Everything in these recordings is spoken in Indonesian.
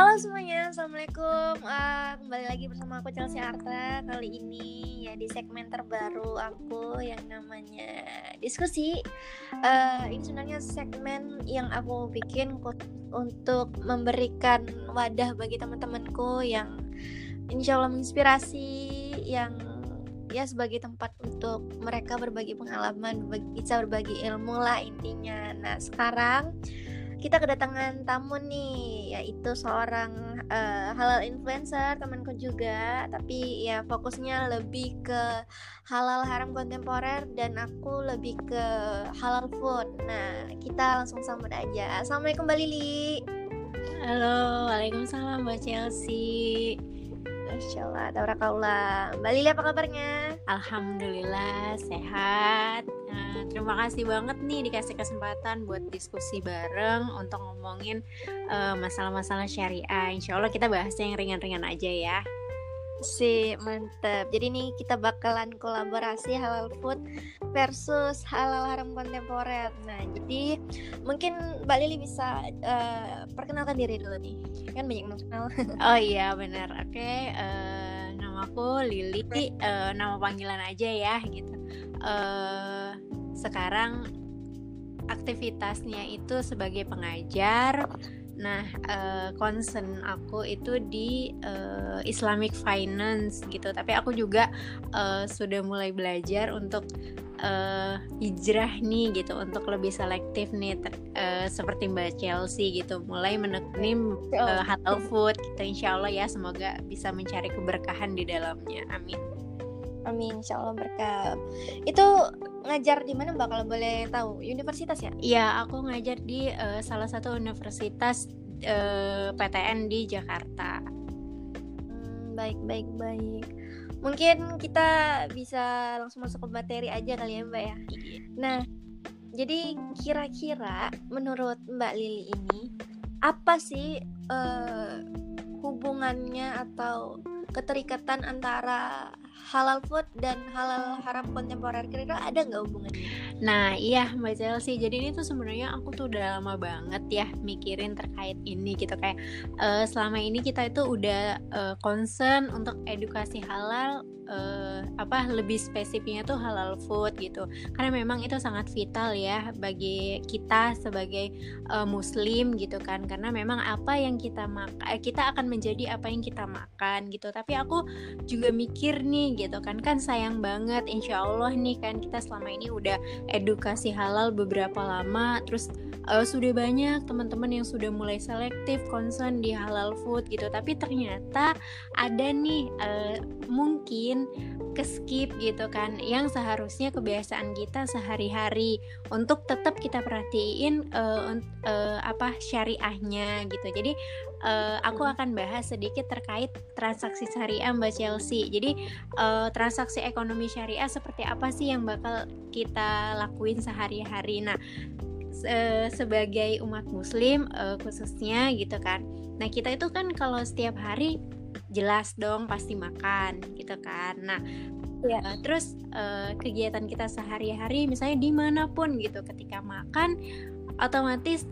Halo semuanya, Assalamualaikum. Uh, Kembali lagi bersama aku Chelsea Arta. Kali ini ya di segmen terbaru aku yang namanya diskusi. Uh, Ini sebenarnya segmen yang aku bikin untuk memberikan wadah bagi teman-temanku Yang insya Allah menginspirasi Yang ya sebagai tempat untuk mereka berbagi pengalaman Bisa berbagi ilmu lah intinya. Nah sekarang kita kedatangan tamu nih yaitu seorang uh, halal influencer temanku juga. Tapi ya fokusnya lebih ke halal haram kontemporer dan aku lebih ke halal food. Nah kita langsung sambut aja. Assalamualaikum mbak Lili. Halo waalaikumsalam mbak Chelsea Masya Allah, Tabarakallah. Mbak Lili apa kabarnya? Alhamdulillah, sehat. Nah, Terima kasih banget nih dikasih kesempatan buat diskusi bareng Untuk ngomongin eh, masalah-masalah syariah. Insya Allah kita bahas yang ringan-ringan aja ya Si mantep. Jadi nih kita bakalan kolaborasi halal food versus halal haram kontemporer. Nah, jadi mungkin Mbak Lili bisa uh, perkenalkan diri dulu nih. Kan banyak yang kenal. oh iya benar. Oke, okay, uh, eh, nama aku Lili. Uh, nama panggilan aja ya gitu. Uh, sekarang aktivitasnya itu sebagai pengajar Nah, uh, concern aku itu di uh, Islamic Finance gitu. Tapi aku juga uh, sudah mulai belajar untuk uh, hijrah nih gitu, untuk lebih selektif nih, uh, seperti Mbak Chelsea gitu, mulai menekuni uh, halal food. Kita gitu. insya Allah ya, semoga bisa mencari keberkahan di dalamnya. Amin. Amin, insya Allah berkah. Itu ngajar di mana Mbak kalau boleh tahu? Universitas ya? Iya, aku ngajar di uh, salah satu universitas uh, eh, PTN di Jakarta. Hmm, baik, baik, baik. Mungkin kita bisa langsung masuk ke materi aja kali ya Mbak ya. Iya. Nah, jadi kira-kira menurut Mbak Lili ini apa sih uh, hubungannya atau keterikatan antara halal food dan halal haram kontemporer kira-kira ada nggak hubungannya? Nah iya Mbak Chelsea jadi ini tuh sebenarnya aku tuh udah lama banget ya mikirin terkait ini gitu. Kayak uh, selama ini kita itu udah uh, concern untuk edukasi halal uh, apa lebih spesifiknya tuh halal food gitu. Karena memang itu sangat vital ya bagi kita sebagai uh, muslim gitu kan. Karena memang apa yang kita makan kita akan menjadi apa yang kita makan gitu. Tapi aku juga mikir nih gitu kan. Kan sayang banget insya Allah nih kan kita selama ini udah edukasi halal beberapa lama. Terus uh, sudah banyak teman-teman yang sudah mulai selektif concern di halal food gitu. Tapi ternyata ada nih uh, mungkin ke skip gitu kan yang seharusnya kebiasaan kita sehari-hari untuk tetap kita perhatiin uh, uh, apa syariahnya gitu. Jadi uh, aku akan bahas sedikit terkait transaksi syariah Mbak Chelsea. Jadi uh, transaksi ekonomi syariah seperti apa sih yang bakal kita lakuin sehari-hari? Nah sebagai umat muslim uh, khususnya gitu kan. Nah kita itu kan kalau setiap hari jelas dong pasti makan gitu kan. Nah ya uh, terus uh, kegiatan kita sehari-hari misalnya di mana pun gitu ketika makan otomatis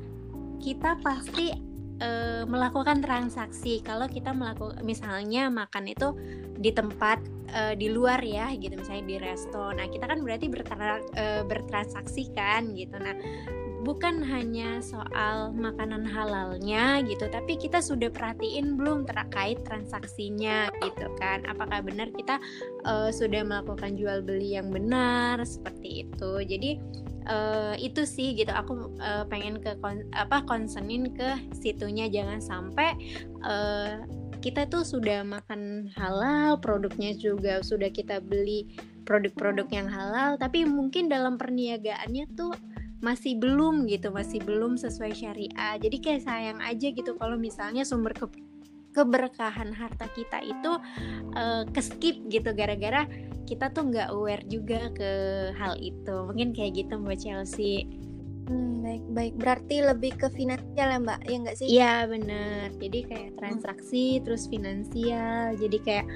kita pasti uh, melakukan transaksi. Kalau kita melakukan misalnya makan itu di tempat uh, di luar ya gitu misalnya di resto nah kita kan berarti bertra uh, bertransaksi kan gitu. Nah bukan hanya soal makanan halalnya gitu tapi kita sudah perhatiin belum terkait transaksinya gitu kan. Apakah benar kita uh, sudah melakukan jual beli yang benar seperti itu. Jadi uh, itu sih gitu. Aku uh, pengen ke apa concernin ke situnya. Jangan sampai uh, kita tuh sudah makan halal produknya juga sudah kita beli produk-produk yang halal tapi mungkin dalam perniagaannya tuh masih belum gitu masih belum sesuai syariah. Jadi kayak sayang aja gitu kalau misalnya sumber ke keberkahan harta kita itu uh, ke skip gitu gara-gara kita tuh nggak aware juga ke hal itu. Mungkin kayak gitu mbak Chelsea. Hmm, baik baik. Berarti lebih ke finansial ya mbak? Ya nggak sih? Iya bener jadi kayak transaksi hmm. terus finansial. Jadi kayak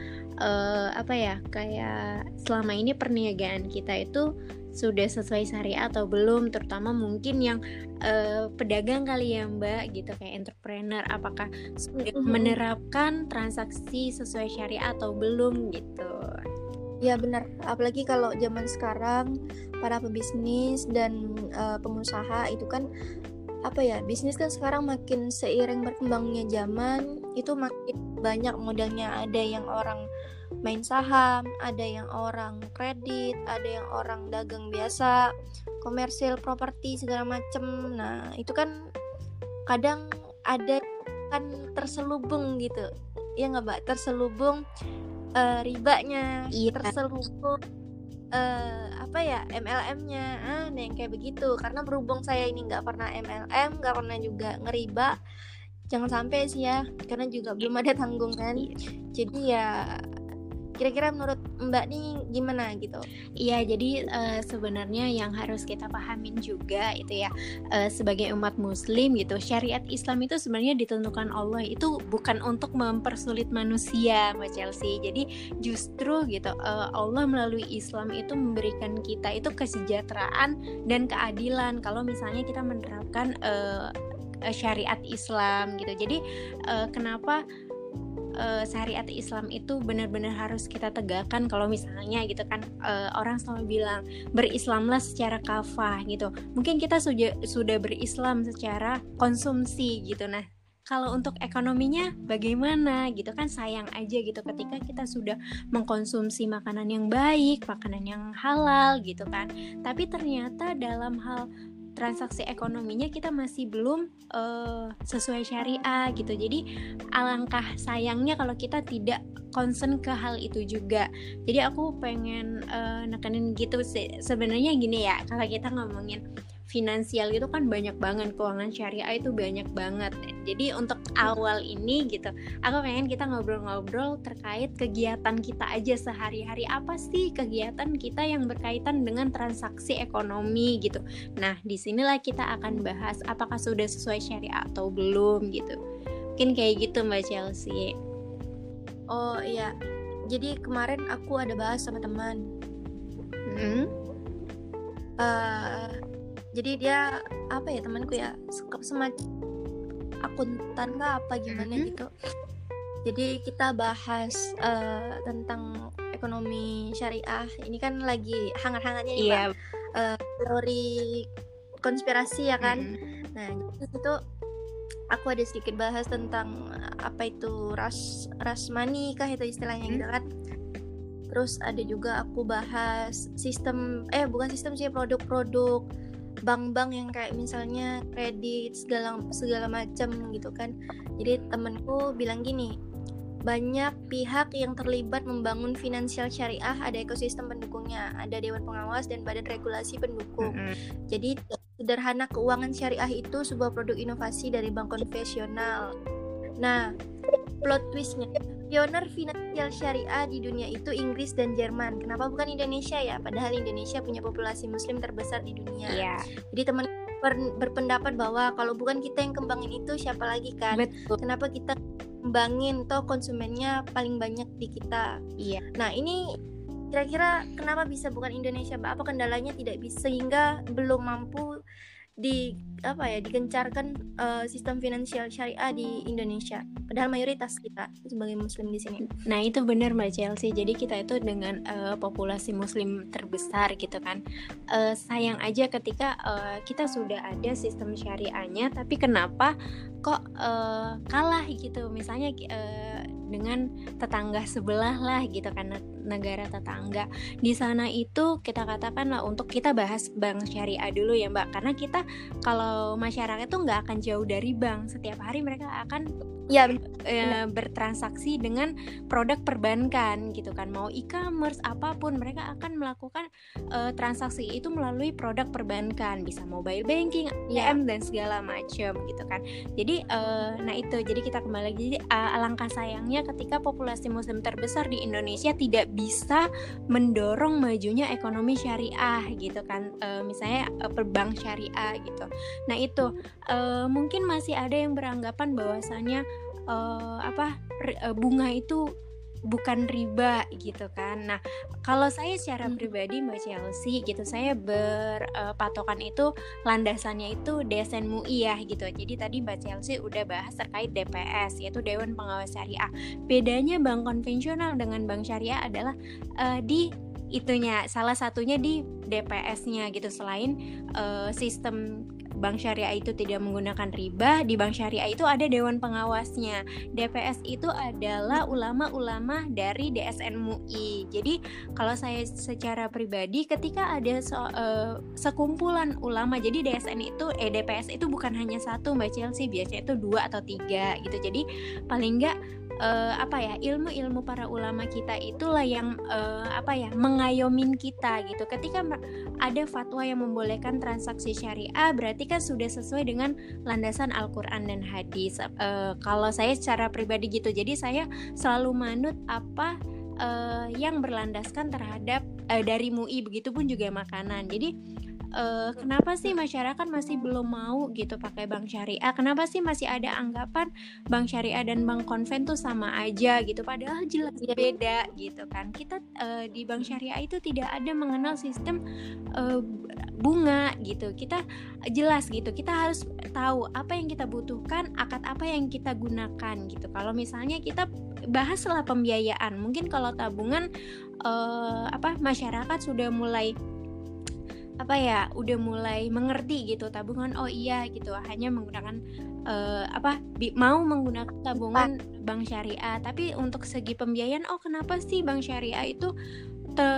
uh, apa ya kayak selama ini perniagaan kita itu sudah sesuai syariah atau belum? Terutama mungkin yang uh, pedagang kali ya mbak gitu. Kayak entrepreneur apakah sudah menerapkan transaksi sesuai syariah atau belum gitu Ya benar, apalagi kalau zaman sekarang para pebisnis dan uh, pengusaha itu kan apa ya bisnis kan sekarang makin seiring berkembangnya zaman itu makin banyak modelnya ada yang orang main saham, ada yang orang kredit, ada yang orang dagang biasa, komersil, properti segala macem. Nah itu kan kadang ada kan terselubung gitu, ya nggak mbak? Terselubung uh, ribanya iya. terselubung uh, apa ya MLM-nya ah nah yang kayak begitu karena berhubung saya ini nggak pernah MLM nggak pernah juga ngeriba jangan sampai sih ya karena juga belum ada tanggungan iya. jadi ya Kira-kira menurut Mbak nih gimana gitu? Iya, jadi uh, sebenarnya yang harus kita pahamin juga itu ya uh, sebagai umat Muslim gitu, syariat Islam itu sebenarnya ditentukan Allah itu bukan untuk mempersulit manusia, Mbak Chelsea. Jadi justru gitu uh, Allah melalui Islam itu memberikan kita itu kesejahteraan dan keadilan. Kalau misalnya kita menerapkan uh, syariat Islam gitu. Jadi uh, kenapa uh, syariat Islam itu benar-benar harus kita tegakkan kalau misalnya gitu kan uh, orang selalu bilang berislamlah secara kafah gitu mungkin kita sudah sudah berislam secara konsumsi gitu nah kalau untuk ekonominya bagaimana gitu kan sayang aja gitu ketika kita sudah mengkonsumsi makanan yang baik, makanan yang halal gitu kan. Tapi ternyata dalam hal transaksi ekonominya kita masih belum uh, sesuai syariah gitu. Jadi alangkah sayangnya kalau kita tidak concern ke hal itu juga. Jadi aku pengen uh, nekenin gitu sebenarnya gini ya, kalau kita ngomongin finansial itu kan banyak banget keuangan syariah itu banyak banget. Jadi untuk awal ini gitu aku pengen kita ngobrol-ngobrol terkait kegiatan kita aja sehari-hari. Apa sih kegiatan kita yang berkaitan dengan transaksi ekonomi gitu? Nah di sinilah kita akan bahas apakah sudah sesuai syariah atau belum gitu. Mungkin kayak gitu mbak Chelsea. Oh iya. Jadi kemarin aku ada bahas sama teman. Hmm? uh, jadi dia apa ya temanku ya semacam akuntan kah apa gimana mm-hmm. gitu jadi kita bahas uh, tentang ekonomi syariah ini kan lagi hangat-hangatnya nih yeah. uh, teori konspirasi ya kan mm-hmm. nah itu aku ada sedikit bahas tentang apa itu ras rasmani kah itu istilahnya mm-hmm. gitu kan terus ada juga aku bahas sistem eh bukan sistem sih produk-produk bank-bank yang kayak misalnya kredit segala segala macam gitu kan. Jadi temenku bilang gini banyak pihak yang terlibat membangun finansial syariah ada ekosistem pendukungnya ada dewan pengawas dan badan regulasi pendukung. Mm -hmm. jadi sederhana keuangan syariah itu sebuah produk inovasi dari bank konvensional. Nah plot twistnya pioner finansial syariah di dunia itu Inggris dan Jerman. Kenapa bukan Indonesia ya? Padahal Indonesia punya populasi muslim terbesar di dunia. Yeah. Jadi teman ber, berpendapat bahwa kalau bukan kita yang kembangin itu siapa lagi kan? Betul. Kenapa kita kembangin toh konsumennya paling banyak di kita. Iya. Yeah. Nah, ini kira-kira kenapa bisa bukan Indonesia, Mbak? Apa kendalanya tidak bisa sehingga belum mampu di apa ya digencarkan uh, sistem finansial syariah di Indonesia. Padahal mayoritas kita sebagai muslim di sini. Nah, itu benar Mbak Chelsea. Jadi kita itu dengan uh, populasi muslim terbesar gitu kan. Uh, sayang aja ketika uh, kita sudah ada sistem syariahnya tapi kenapa kok uh, kalah gitu. Misalnya uh, dengan tetangga sebelah lah gitu kan negara tetangga. Di sana itu kita katakan lah untuk kita bahas bank syariah dulu ya mbak. Karena kita kalau masyarakat itu nggak akan jauh dari bank. Setiap hari mereka akan ya e, bertransaksi dengan produk perbankan gitu kan. Mau e-commerce apa pun mereka akan melakukan e, transaksi itu melalui produk perbankan. Bisa mobile banking ya. ATM dan segala macam gitu kan. Jadi e, nah itu. Jadi kita kembali lagi. Jadi alangkah sayangnya ketika populasi muslim terbesar di Indonesia tidak bisa mendorong majunya ekonomi syariah gitu kan. E, misalnya e, perbank syariah gitu. Nah itu e, mungkin masih ada yang beranggapan bahwasanya uh, apa bunga itu bukan riba gitu kan. Nah, kalau saya secara hmm. pribadi Mbak Chelsea gitu, saya berpatokan uh, itu landasannya itu DSN MUI ya gitu. Jadi tadi Mbak Chelsea udah bahas terkait DPS yaitu Dewan Pengawas Syariah. Bedanya bank konvensional dengan bank syariah adalah uh, di itunya salah satunya di DPS-nya gitu selain uh, sistem bank syariah itu tidak menggunakan riba, di bank syariah itu ada dewan pengawasnya. DPS itu adalah ulama-ulama dari DSN MUI. Jadi kalau saya secara pribadi ketika ada so, uh, sekumpulan ulama, jadi DSN itu eh DPS itu bukan hanya satu Mbak Chelsea, biasanya itu dua atau tiga gitu. Jadi paling enggak uh, apa ya ilmu-ilmu para ulama kita itulah yang uh, apa ya mengayomin kita gitu. Ketika ada fatwa yang membolehkan transaksi syariah berarti kan sudah sesuai dengan landasan Al-Quran dan hadis. Uh, kalau saya secara pribadi gitu jadi saya selalu manut apa uh, yang berlandaskan terhadap uh, dari MUI begitupun juga makanan. Jadi uh, kenapa sih masyarakat masih belum mau gitu pakai bank syariah? Kenapa sih masih ada anggapan bank syariah dan bank konven tuh sama aja gitu? Padahal jelas iya. beda gitu kan. Kita uh, di bank syariah itu tidak ada mengenal sistem uh, bunga gitu. Kita jelas gitu. Kita harus tahu apa yang kita butuhkan, akad apa yang kita gunakan gitu. Kalau misalnya kita bahaslah pembiayaan, mungkin kalau tabungan uh, apa masyarakat sudah mulai apa ya udah mulai mengerti gitu tabungan oh iya gitu. Hanya menggunakan uh, apa mau menggunakan tabungan bank. syariah. Tapi untuk segi pembiayaan oh kenapa sih bank syariah itu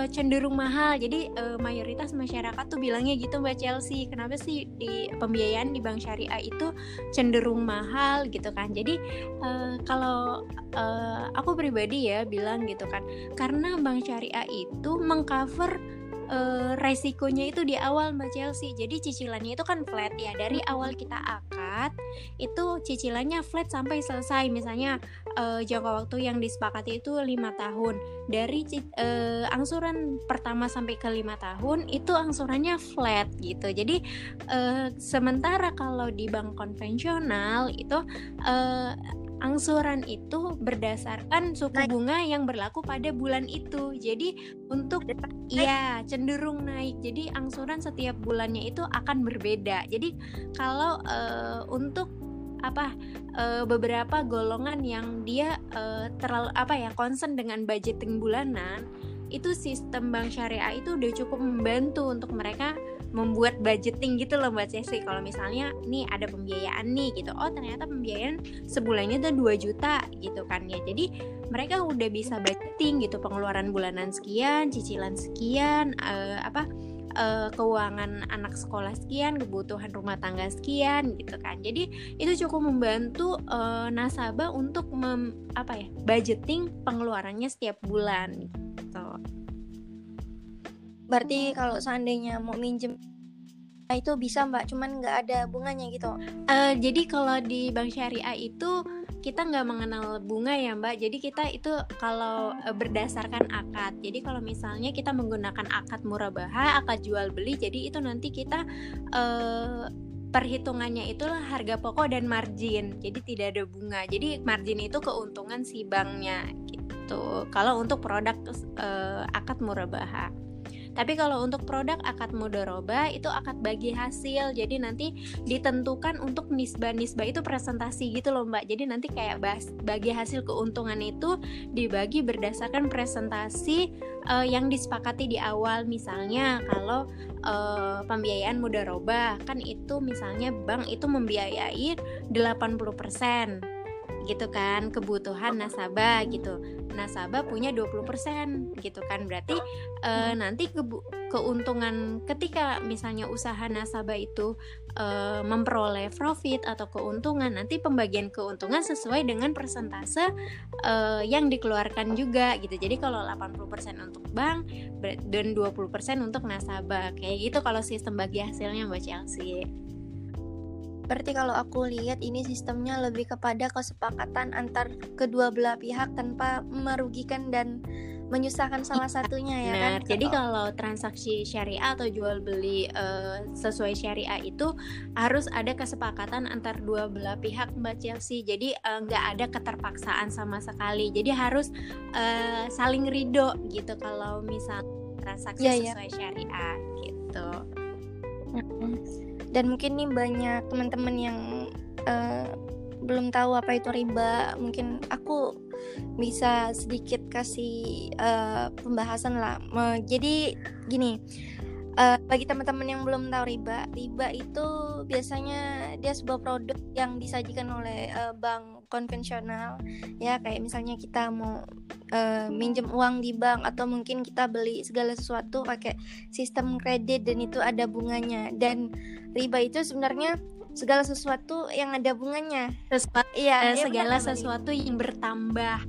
cenderung mahal? Jadi uh, mayoritas masyarakat tuh bilangnya gitu mbak Chelsea. Kenapa sih di pembiayaan di bank syariah itu cenderung mahal? Gitu kan. Jadi uh, kalau uh, aku pribadi ya bilang gitu kan karena bank syariah itu mengcover uh, resikonya itu di awal Mbak Chelsea. Jadi cicilannya itu kan flat ya. Dari awal kita akad itu cicilannya flat sampai selesai. Misalnya uh, jangka waktu yang disepakati itu lima tahun. Dari uh, angsuran pertama sampai ke lima tahun itu angsurannya flat gitu. Jadi uh, sementara kalau di bank konvensional itu uh, angsuran itu berdasarkan suku naik. bunga yang berlaku pada bulan itu. Jadi untuk ya cenderung naik. Jadi angsuran setiap bulannya itu akan berbeda. Jadi kalau uh, untuk apa uh, beberapa golongan yang dia uh, terlalu apa ya concern dengan budgeting bulanan itu sistem bank syariah itu udah cukup membantu untuk mereka membuat budgeting gitu loh Mbak Cesi. Kalau misalnya nih ada pembiayaan nih gitu. Oh ternyata pembiayaan sebulannya tuh 2 juta gitu kan ya. Jadi mereka udah bisa budgeting gitu pengeluaran bulanan sekian cicilan sekian uh, apa uh, keuangan anak sekolah sekian, kebutuhan rumah tangga sekian gitu kan. Jadi itu cukup membantu uh, nasabah untuk mem, apa ya budgeting pengeluarannya setiap bulan gitu berarti kalau seandainya mau minjem itu bisa mbak. Cuman nggak ada bunganya gitu. Uh, jadi kalau di bank syariah itu kita nggak mengenal bunga ya mbak. Jadi kita itu kalau uh, berdasarkan akad. Jadi kalau misalnya kita menggunakan akad murabaha akad jual beli jadi itu nanti kita uh, perhitungannya itulah harga pokok dan margin. Jadi tidak ada bunga. Jadi margin itu keuntungan si banknya gitu. Kalau untuk produk uh, akad murabaha tapi kalau untuk produk akad mudoroba itu akad bagi hasil. Jadi nanti ditentukan untuk nisbah-nisbah itu presentasi gitu loh Mbak. Jadi nanti kayak bahas, bagi hasil keuntungan itu dibagi berdasarkan presentasi uh, yang disepakati di awal. Misalnya kalau uh, pembiayaan mudoroba kan itu misalnya bank itu membiayai 80% gitu kan kebutuhan nasabah gitu. Nasabah punya 20% gitu kan. Berarti e, nanti ke, keuntungan ketika misalnya usaha nasabah itu e, memperoleh profit atau keuntungan nanti pembagian keuntungan sesuai dengan persentase e, yang dikeluarkan juga gitu. Jadi kalau 80% untuk bank dan 20% untuk nasabah. Kayak gitu kalau sistem bagi hasilnya Mbak Chelsea Berarti kalau aku lihat ini sistemnya lebih kepada kesepakatan antar kedua belah pihak tanpa merugikan dan menyusahkan salah satunya ya Benar. kan. Jadi kalau transaksi syariah atau jual beli uh, sesuai syariah itu harus ada kesepakatan antar dua belah pihak Mbak Chelsea. Jadi nggak uh, ada keterpaksaan sama sekali. Jadi harus uh, saling ridho gitu kalau misal transaksi yeah, iya. sesuai yeah. syariah gitu. Dan mungkin nih banyak teman-teman yang uh, belum tahu apa itu riba. Mungkin aku bisa sedikit kasih uh, pembahasan lah. Jadi gini, uh, bagi teman-teman yang belum tahu riba, riba itu biasanya dia sebuah produk yang disajikan oleh uh, bank konvensional, ya kayak misalnya kita mau uh, minjem uang di bank atau mungkin kita beli segala sesuatu pakai sistem kredit dan itu ada bunganya. Dan riba itu sebenarnya segala sesuatu yang ada bunganya. Sesuatu iya eh, segala sesuatu yang bertambah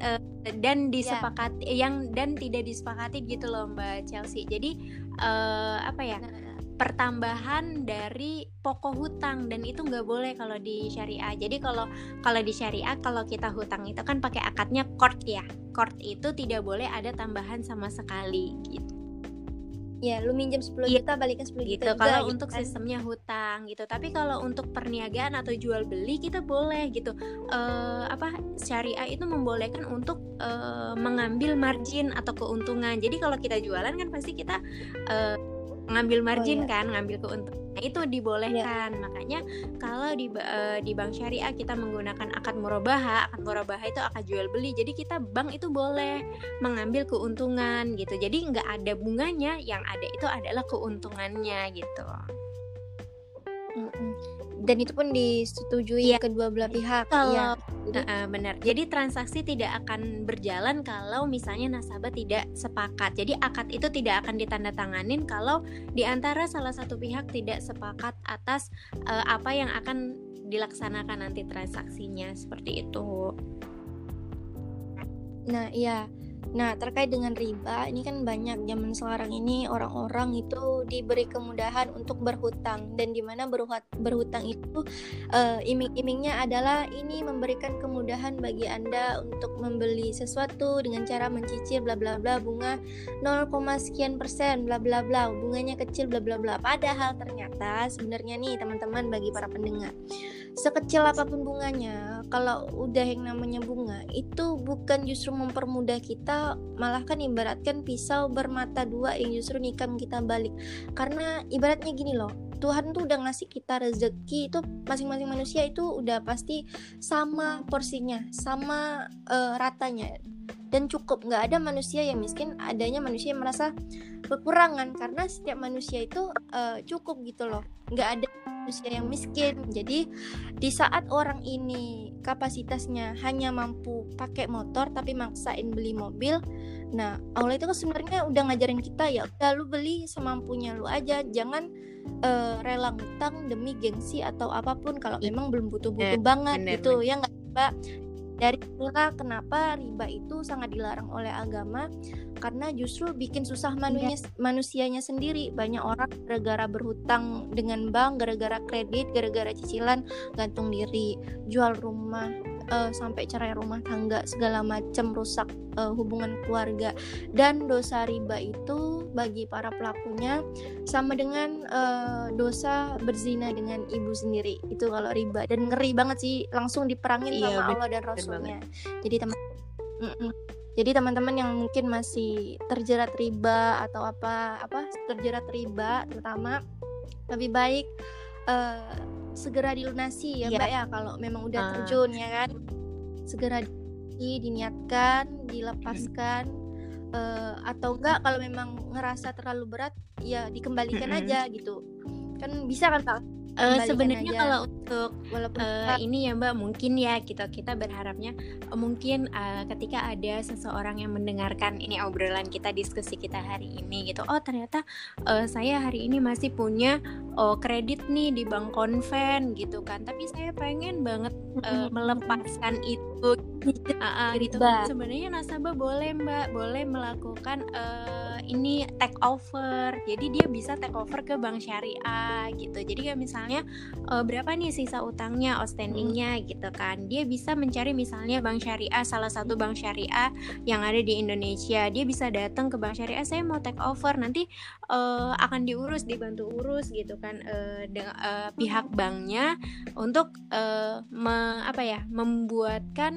uh, dan iya. disepakati yeah. yang dan tidak disepakati gitu loh Mbak Chelsea jadi uh, apa ya nah. pertambahan dari pokok hutang dan itu nggak boleh kalau di syariah jadi kalau kalau di syariah kalau kita hutang itu kan pakai akadnya court ya court itu tidak boleh ada tambahan sama sekali gitu ya lu minjem 10 ya, juta balikin 10 gitu. juta kalau gitu untuk kan. sistemnya hutang gitu tapi kalau untuk perniagaan atau jual beli kita boleh gitu uh, apa syariah itu membolehkan untuk uh, mengambil margin atau keuntungan jadi kalau kita jualan kan pasti kita uh, ngambil margin oh, iya. kan ngambil keuntungan Nah, itu dibolehkan. Yeah. Makanya kalau di uh, di bank syariah kita menggunakan akad murabaha, akad murabaha itu akad jual beli. Jadi kita bank itu boleh mengambil keuntungan gitu. Jadi nggak ada bunganya, yang ada itu adalah keuntungannya gitu. Mm -mm dan itu pun disetujui ya. kedua belah pihak kalau ya. uh, benar jadi transaksi tidak akan berjalan kalau misalnya nasabah tidak sepakat jadi akad itu tidak akan ditandatanganin kalau di antara salah satu pihak tidak sepakat atas uh, apa yang akan dilaksanakan nanti transaksinya seperti itu nah iya Nah, terkait dengan riba, ini kan banyak zaman sekarang ini orang-orang itu diberi kemudahan untuk berhutang dan di mana berhutang itu uh, iming-imingnya adalah ini memberikan kemudahan bagi Anda untuk membeli sesuatu dengan cara mencicil bla bla bla bunga 0, sekian persen bla bla bla, bunganya kecil bla bla bla. Padahal ternyata sebenarnya nih teman-teman bagi para pendengar sekecil apa pun bunganya kalau udah yang namanya bunga itu bukan justru mempermudah kita malah kan ibaratkan pisau bermata dua yang justru nikam kita balik. Karena ibaratnya gini loh Tuhan tuh udah ngasih kita rezeki itu masing-masing manusia itu udah pasti sama porsinya sama uh, ratanya dan cukup nggak ada manusia yang miskin adanya manusia yang merasa kekurangan karena setiap manusia itu uh, cukup gitu loh nggak ada manusia yang miskin. Jadi di saat orang ini kapasitasnya hanya mampu pakai motor tapi maksain beli mobil, nah Allah itu kan sebenarnya udah ngajarin kita ya udah lu beli semampunya lu aja, jangan uh, rela ngutang demi gengsi atau apa pun kalau iya. memang belum butuh-butuh yeah, banget bener, gitu bener. ya nggak Mbak. Dari itulah kenapa riba itu sangat dilarang oleh agama karena justru bikin susah manunya, yeah. manusianya sendiri. Banyak orang gara-gara berhutang dengan bank, gara-gara kredit, gara-gara cicilan gantung diri, jual rumah, uh, sampai cerai rumah tangga segala macam rusak uh, hubungan keluarga. Dan dosa riba itu bagi para pelakunya sama dengan uh, dosa berzina dengan ibu sendiri. Itu kalau riba. Dan ngeri banget sih langsung diperangin iya, sama Allah dan Rasulnya. Jadi teman jadi teman-teman yang mungkin masih terjerat riba atau apa apa terjerat riba terutama lebih baik uh, segera dilunasi ya yeah. mbak ya kalau memang udah uh. terjun ya kan segera di, diniatkan dilepaskan uh, atau enggak kalau memang ngerasa terlalu berat ya dikembalikan aja gitu kan bisa kan pak Uh, sebenarnya kalau untuk Walaupun uh, ini ya Mbak mungkin ya kita kita berharapnya uh, mungkin uh, ketika ada seseorang yang mendengarkan ini obrolan kita diskusi kita hari ini gitu oh ternyata uh, saya hari ini masih punya oh kredit nih di bank konven gitu kan. Tapi saya pengen banget uh, melepaskan itu uh, uh, gitu. sebenarnya nasabah boleh Mbak. Boleh melakukan uh, ini take over. Jadi dia bisa take over ke bank syariah gitu. Jadi kayak misalnya uh, berapa nih sisa utangnya outstandingnya hmm. gitu kan. Dia bisa mencari misalnya bank syariah salah satu bank syariah yang ada di Indonesia. Dia bisa datang ke bank syariah saya mau take over. Nanti uh, akan diurus dibantu urus gitu kan uh, dengan uh, pihak banknya untuk uh, me, apa ya membuatkan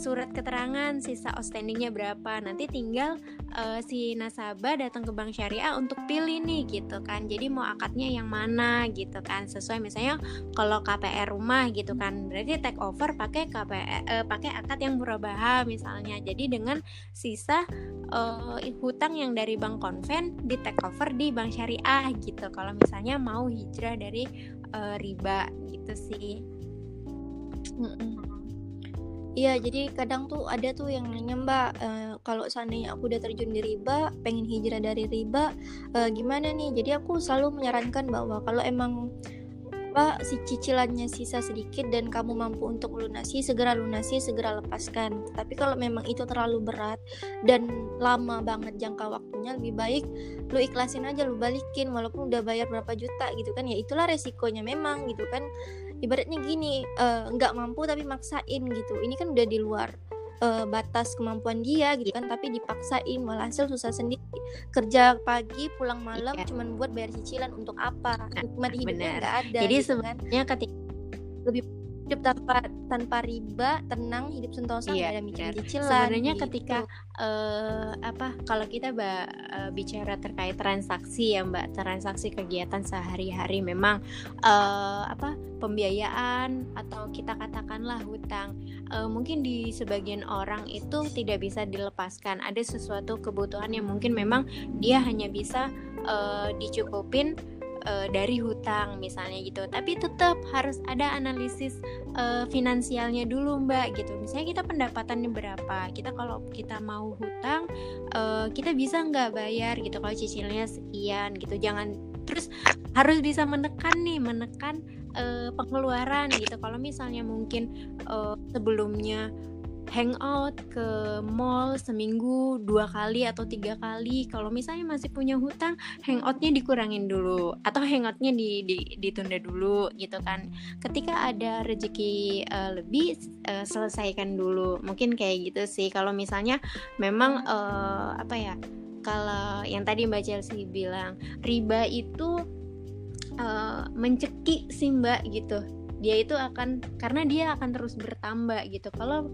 surat keterangan sisa outstandingnya berapa. Nanti tinggal uh, si nasabah datang ke bank syariah untuk pilih nih gitu kan. Jadi mau akadnya yang mana gitu kan. Sesuai misalnya kalau KPR rumah gitu kan. Berarti take over pakai KPR uh, pakai akad yang murabaha misalnya. Jadi dengan sisa uh, hutang yang dari bank konven di take over di bank syariah gitu. Kalau misalnya mau hijrah dari uh, riba gitu sih. Mm -mm. Iya, jadi kadang tuh ada tuh yang nanya Mbak, uh, kalau seandainya aku udah terjun di riba, pengen hijrah dari riba, uh, gimana nih? Jadi aku selalu menyarankan bahwa kalau emang apa si cicilannya sisa sedikit dan kamu mampu untuk melunasi segera lunasi segera lepaskan tapi kalau memang itu terlalu berat dan lama banget jangka waktunya lebih baik lu ikhlasin aja lu balikin walaupun udah bayar berapa juta gitu kan ya itulah resikonya memang gitu kan ibaratnya gini eh, nggak uh, mampu tapi maksain gitu ini kan udah di luar uh, batas kemampuan dia gitu kan tapi dipaksain malah hasil susah sendiri kerja pagi pulang malam iya. cuman buat bayar cicilan untuk apa nikmat hidupnya nggak ada jadi gitu kan. sebenarnya kan. ketika lebih hidup tanpa tanpa riba tenang hidup sentosa iya, ada mikir cicilan sebenarnya gitu. ketika uh, apa kalau kita mbak uh, bicara terkait transaksi ya mbak transaksi kegiatan sehari-hari memang uh, apa pembiayaan atau kita katakanlah hutang uh, mungkin di sebagian orang itu tidak bisa dilepaskan ada sesuatu kebutuhan yang mungkin memang dia hanya bisa uh, dicukupin uh, dari hutang misalnya gitu. Tapi tetap harus ada analisis uh, finansialnya dulu mbak gitu. Misalnya kita pendapatannya berapa kita kalau kita mau hutang uh, kita bisa nggak bayar gitu kalau cicilnya sekian gitu. Jangan terus harus bisa menekan nih menekan uh, pengeluaran gitu. Kalau misalnya mungkin uh, sebelumnya hangout ke mall seminggu dua kali atau tiga kali. Kalau misalnya masih punya hutang hangoutnya dikurangin dulu. Atau hangoutnya di, di, ditunda dulu gitu kan. Ketika ada rezeki uh, lebih uh, selesaikan dulu. Mungkin kayak gitu sih. Kalau misalnya memang uh, apa ya kalau yang tadi Mbak Chelsea bilang riba itu uh, mencekik sih Mbak gitu. Dia itu akan karena dia akan terus bertambah gitu. Kalau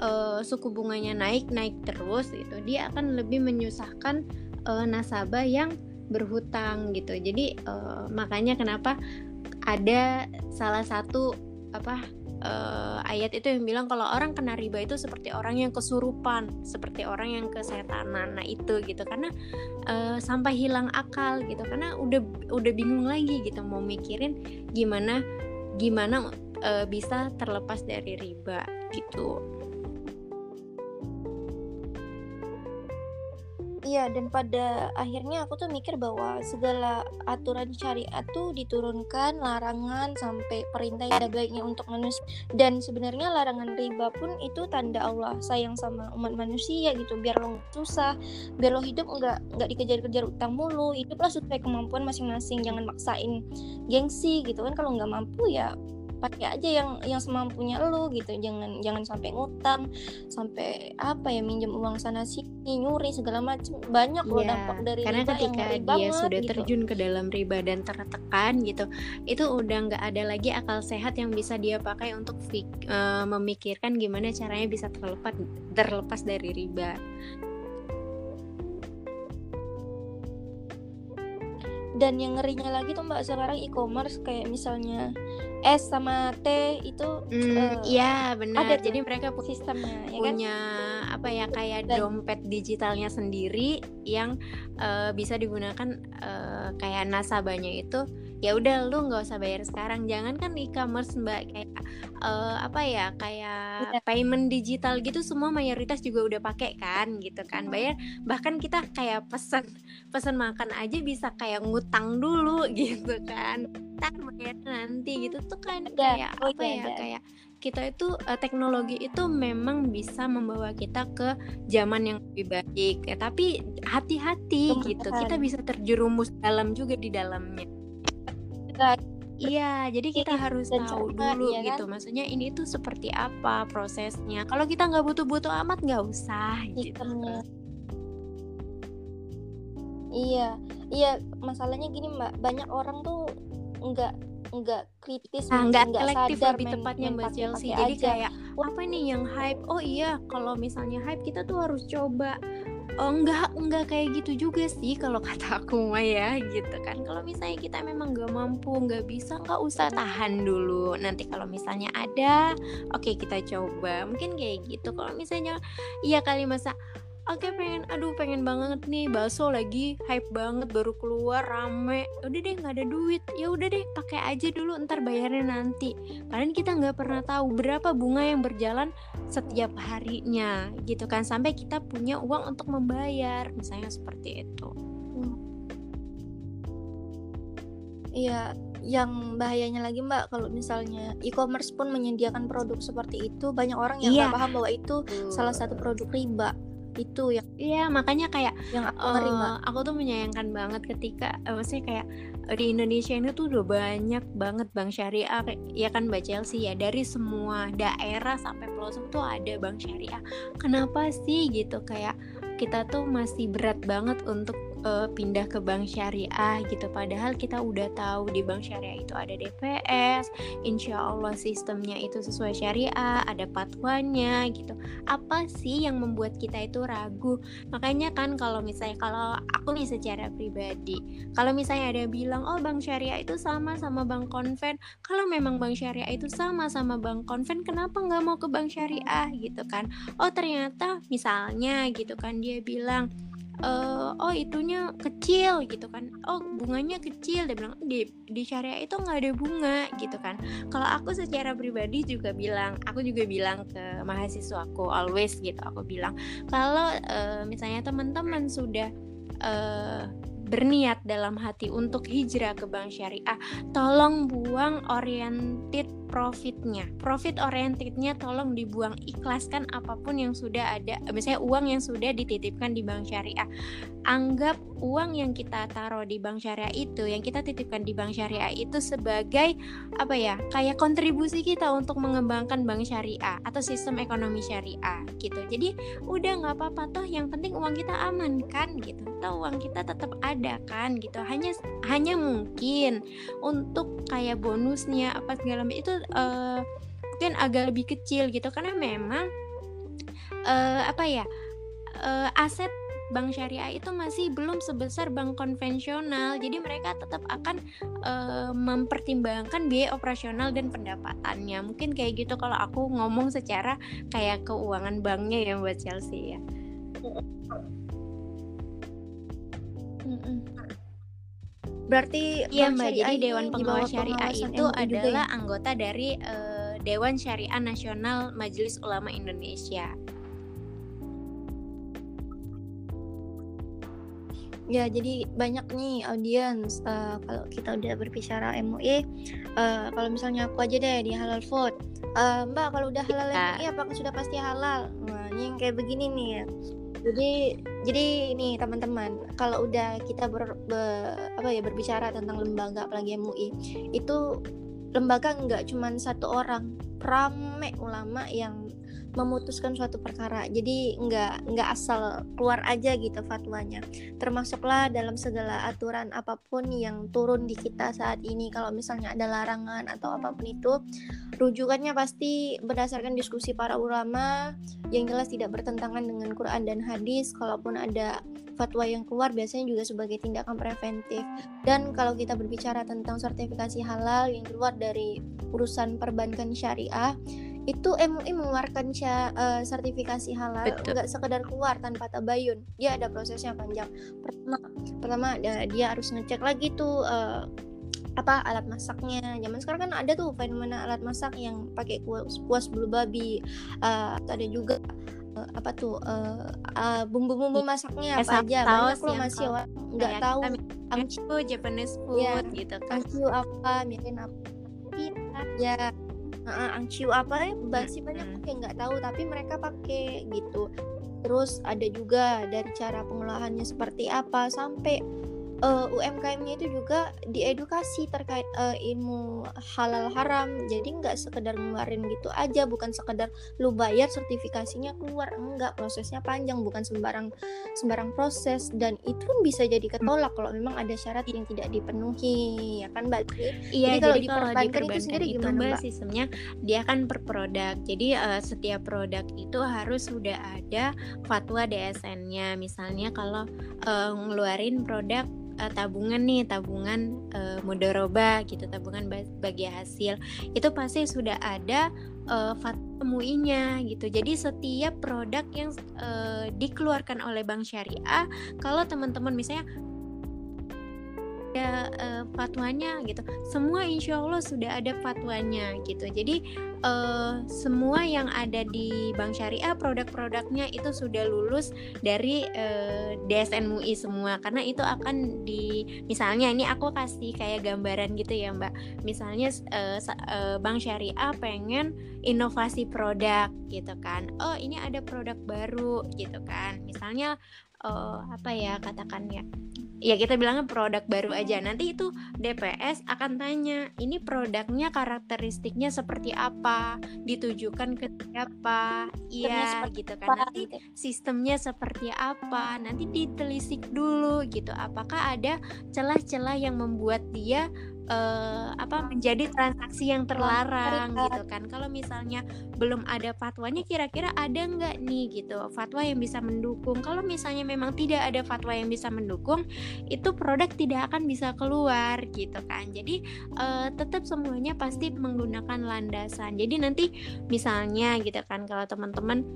uh, suku bunganya naik naik terus gitu dia akan lebih menyusahkan uh, nasabah yang berhutang gitu jadi uh, makanya kenapa ada salah satu apa uh, ayat itu yang bilang kalau orang kena riba itu seperti orang yang kesurupan, seperti orang yang kesetanan. Nah itu gitu karena uh, sampai hilang akal gitu karena udah udah bingung lagi gitu mau mikirin gimana gimana uh, bisa terlepas dari riba gitu. Iya, dan pada akhirnya aku tuh mikir bahwa segala aturan syariat tuh diturunkan larangan sampai perintah yang baiknya untuk manusia. Dan sebenarnya larangan riba pun itu tanda Allah sayang sama umat manusia gitu. Biar lo susah biar lo hidup nggak nggak dikejar-kejar utang mulu. Hiduplah sesuai kemampuan masing-masing jangan maksain gengsi gitu kan. Kalau nggak mampu ya pakai aja yang yang semampunya lu gitu. Jangan jangan sampai ngutang sampai apa ya minjem uang sana sini nyuri segala macam banyak loh yeah, dampak dari karena riba ketika yang dia banget, sudah gitu. terjun ke dalam riba dan tertekan gitu itu udah nggak ada lagi akal sehat yang bisa dia pakai untuk fik, uh, memikirkan gimana caranya bisa terlepas terlepas dari riba dan yang ngerinya lagi tuh mbak sekarang e-commerce kayak misalnya S sama T itu mm, uh, ya benar ada jadi mereka sistemnya ya kan? punya kan? apa ya kayak dan, dompet digitalnya sendiri yang uh, bisa digunakan uh, kayak nasabahnya itu ya udah lu nggak usah bayar sekarang jangan kan e-commerce mbak kayak uh, apa ya kayak ya. payment digital gitu semua mayoritas juga udah pakai kan gitu kan bayar bahkan kita kayak pesan pesan makan aja bisa kayak ngutang dulu gitu kan. Ntar bayar nanti gitu. Tuh kan kayak oh, apa ya, ya kayak kita itu uh, teknologi itu memang bisa membawa kita ke zaman yang lebih baik. Ya tapi hati-hati gitu. kita bisa terjerumus dalam juga di dalamnya. Iya. Jadi kita Iya, harus tahu dulu ya kan? gitu maksudnya ini tuh seperti apa prosesnya. Kalau kita nggak butuh-butuh amat nggak usah gitu iya iya masalahnya gini mbak banyak orang tuh nggak nggak kritis Nah, nggak selektif sadar lebih main- tepatnya main Mbak Chelsea. Jadi aja. kayak "Wah, apa nih yang hype? Oh iya, kalau misalnya hype kita tuh harus coba. Oh enggak, enggak kayak gitu juga sih kalau kata aku mah ya gitu kan. Kalau misalnya kita memang nggak mampu, nggak bisa, nggak usah tahan dulu. Nanti kalau misalnya ada, oke kita coba. Mungkin kayak gitu. Kalau misalnya iya kali masa Oke pengen, aduh pengen banget nih bakso lagi hype banget baru keluar rame. Udah deh nggak ada duit, ya udah deh pakai aja dulu ntar bayarnya nanti. Padahal kita nggak pernah tahu berapa bunga yang berjalan setiap harinya gitu kan sampai kita punya uang untuk membayar misalnya seperti itu. Iya, yang bahayanya lagi Mbak kalau misalnya e-commerce pun menyediakan produk seperti itu, banyak orang yang Iya. nggak paham bahwa itu salah satu produk riba. Itu yang Iya makanya kayak yang aku ngeri Mbak. eh, aku tuh menyayangkan banget ketika eh, maksudnya kayak eh, di Indonesia ini tuh udah banyak banget bank syariah ya kan Mbak Chelsea ya dari semua daerah sampai pelosok tuh ada bank syariah. Kenapa sih gitu kayak kita tuh masih berat banget untuk eh, pindah ke bank syariah gitu padahal kita udah tahu di bank syariah itu ada DPS, insya Allah sistemnya itu sesuai syariah, ada patwanya gitu. Apa sih yang membuat kita itu ragu? makanya kan kalau misalnya kalau aku nih secara pribadi kalau misalnya ada bilang oh bank syariah itu sama sama bank konven kalau memang bank syariah itu sama sama bank konven kenapa nggak mau ke bank syariah gitu kan oh ternyata misalnya gitu kan dia bilang "Eh, oh itunya kecil gitu kan. Oh bunganya kecil dia bilang di di syariah itu nggak ada bunga gitu kan. Kalau aku secara pribadi juga bilang aku juga bilang ke mahasiswaku always gitu aku bilang kalau eh, misalnya teman-teman sudah eh, berniat dalam hati untuk hijrah ke bank syariah, tolong buang oriented profitnya. Profit orientednya tolong dibuang, ikhlaskan apa pun yang sudah ada, misalnya uang yang sudah dititipkan di bank syariah. Anggap uang yang kita taruh di bank syariah itu, yang kita titipkan di bank syariah itu sebagai apa ya, kayak kontribusi kita untuk mengembangkan bank syariah atau sistem ekonomi syariah gitu. Jadi udah nggak apa-apa toh yang penting uang kita aman kan gitu toh uang kita tetap ada kan gitu hanya hanya mungkin untuk kayak bonusnya apa segala macam itu eh, mungkin agak lebih kecil gitu. Karena memang eh, apa ya eh, aset bank syariah itu masih belum sebesar bank konvensional. Jadi mereka tetap akan eh, mempertimbangkan biaya operasional dan pendapatannya. Mungkin kayak gitu kalau aku ngomong secara kayak keuangan banknya ya buat Chelsea ya. Berarti Iya mbak, jadi ini Dewan Pengawas Syariah itu adalah ya? anggota dari eh, Dewan Syariah Nasional Majelis Ulama Indonesia. Ya, jadi banyak nih audiens eh, kalau kita udah berbicara MUI, eh, kalau misalnya aku aja deh di Halal Food. Eh, Mbak, kalau udah halal Iya. MUI apakah sudah pasti halal? Nah, ini yang kayak begini nih ya. Jadi jadi nih teman-teman, kalau udah kita ber, be- apa ya berbicara tentang lembaga apalagi MUI, itu lembaga nggak cuma satu orang, rame ulama yang memutuskan suatu perkara. Jadi nggak nggak asal keluar aja gitu fatwanya. Termasuklah dalam segala aturan apa pun yang turun di kita saat ini. Kalau misalnya ada larangan atau apa pun itu rujukannya pasti berdasarkan diskusi para ulama yang jelas tidak bertentangan dengan Quran dan hadis. Kalaupun ada fatwa yang keluar biasanya juga sebagai tindakan preventif. Dan kalau kita berbicara tentang sertifikasi halal yang keluar dari urusan perbankan syariah itu MUI mengeluarkan eh, sertifikasi halal nggak sekedar keluar tanpa tabayun. Dia ada prosesnya panjang. Pertama pertama dia, dia harus ngecek lagi tuh eh, apa alat masaknya. Zaman sekarang kan ada tuh fenomena alat masak yang pakai kuas, kuas bulu babi. Atau ada juga eh, apa tuh bumbu-bumbu masaknya apa aja. banyak yang masih nggak tahu. Itu Japanese food Iya. gitu kan. angciu apa mungkin apa ya uh, angciu apa ya basi banyak tuh yang nggak tahu tapi mereka pakai gitu. Terus ada juga dari cara pengolahannya seperti apa sampai uh, UMKM-nya itu juga diedukasi terkait uh, ilmu halal haram. Jadi nggak sekedar ngeluarin gitu aja bukan sekedar lu bayar sertifikasinya keluar. Enggak prosesnya panjang bukan sembarang sembarang proses. Dan itu pun bisa jadi ketolak kalau memang ada syarat yang tidak dipenuhi ya kan mbak? Iya jadi kalau di perbankan itu sendiri itu gimana mbak? Sistemnya dia kan per produk. Jadi uh, setiap produk itu harus sudah ada fatwa DSN-nya misalnya kalau uh, ngeluarin produk uh, tabungan nih tabungan uh, mudoroba gitu tabungan bagi hasil. Itu pasti sudah ada uh, MUI-nya gitu. Jadi setiap produk yang uh, dikeluarkan oleh bank syariah kalau teman-teman misalnya ada uh, fatwanya gitu. Semua insya Allah sudah ada fatwanya gitu. Jadi uh, semua yang ada di bank syariah produk-produknya itu sudah lulus dari uh, DSN MUI semua. Karena itu akan di misalnya ini aku kasih kayak gambaran gitu ya mbak. Misalnya uh, uh, bank syariah pengen inovasi produk gitu kan. Oh ini ada produk baru gitu kan. Misalnya uh, apa ya katakannya ya kita bilangnya produk baru aja. Nanti itu DPS akan tanya ini produknya karakteristiknya seperti apa? Ditujukan ke siapa? Iya gitu kan. nanti gitu. sistemnya seperti apa? Nanti ditelisik dulu gitu. Apakah ada celah-celah yang membuat dia uh, apa menjadi transaksi yang terlarang gitu kan. Kalau misalnya belum ada fatwanya kira-kira ada nggak nih gitu fatwa yang bisa mendukung? Kalau misalnya memang tidak ada fatwa yang bisa mendukung itu produk tidak akan bisa keluar gitu kan. Jadi uh, tetap semuanya pasti menggunakan landasan. Jadi nanti misalnya gitu kan kalau teman-teman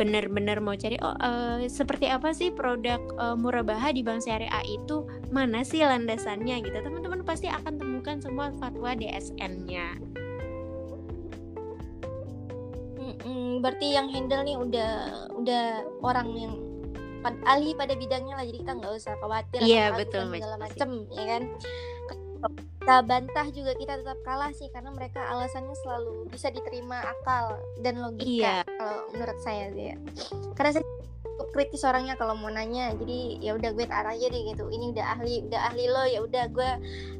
benar-benar mau cari oh uh, seperti apa sih produk uh, murabaha di bank syariah itu? Mana sih landasannya? gitu. Teman-teman pasti akan temukan semua fatwa DSN-nya hmm, berarti yang handle nih udah udah orang yang ahli pada bidangnya lah jadi kita nggak usah khawatir iya betul segala macam ya kan kita bantah juga kita tetap kalah sih karena mereka alasannya selalu bisa diterima akal dan logika iya. kalau menurut saya sih ya. karena saya kritis orangnya kalau mau nanya. Jadi ya udah gue taruh aja deh gitu. Ini udah ahli udah ahli lo ya udah gue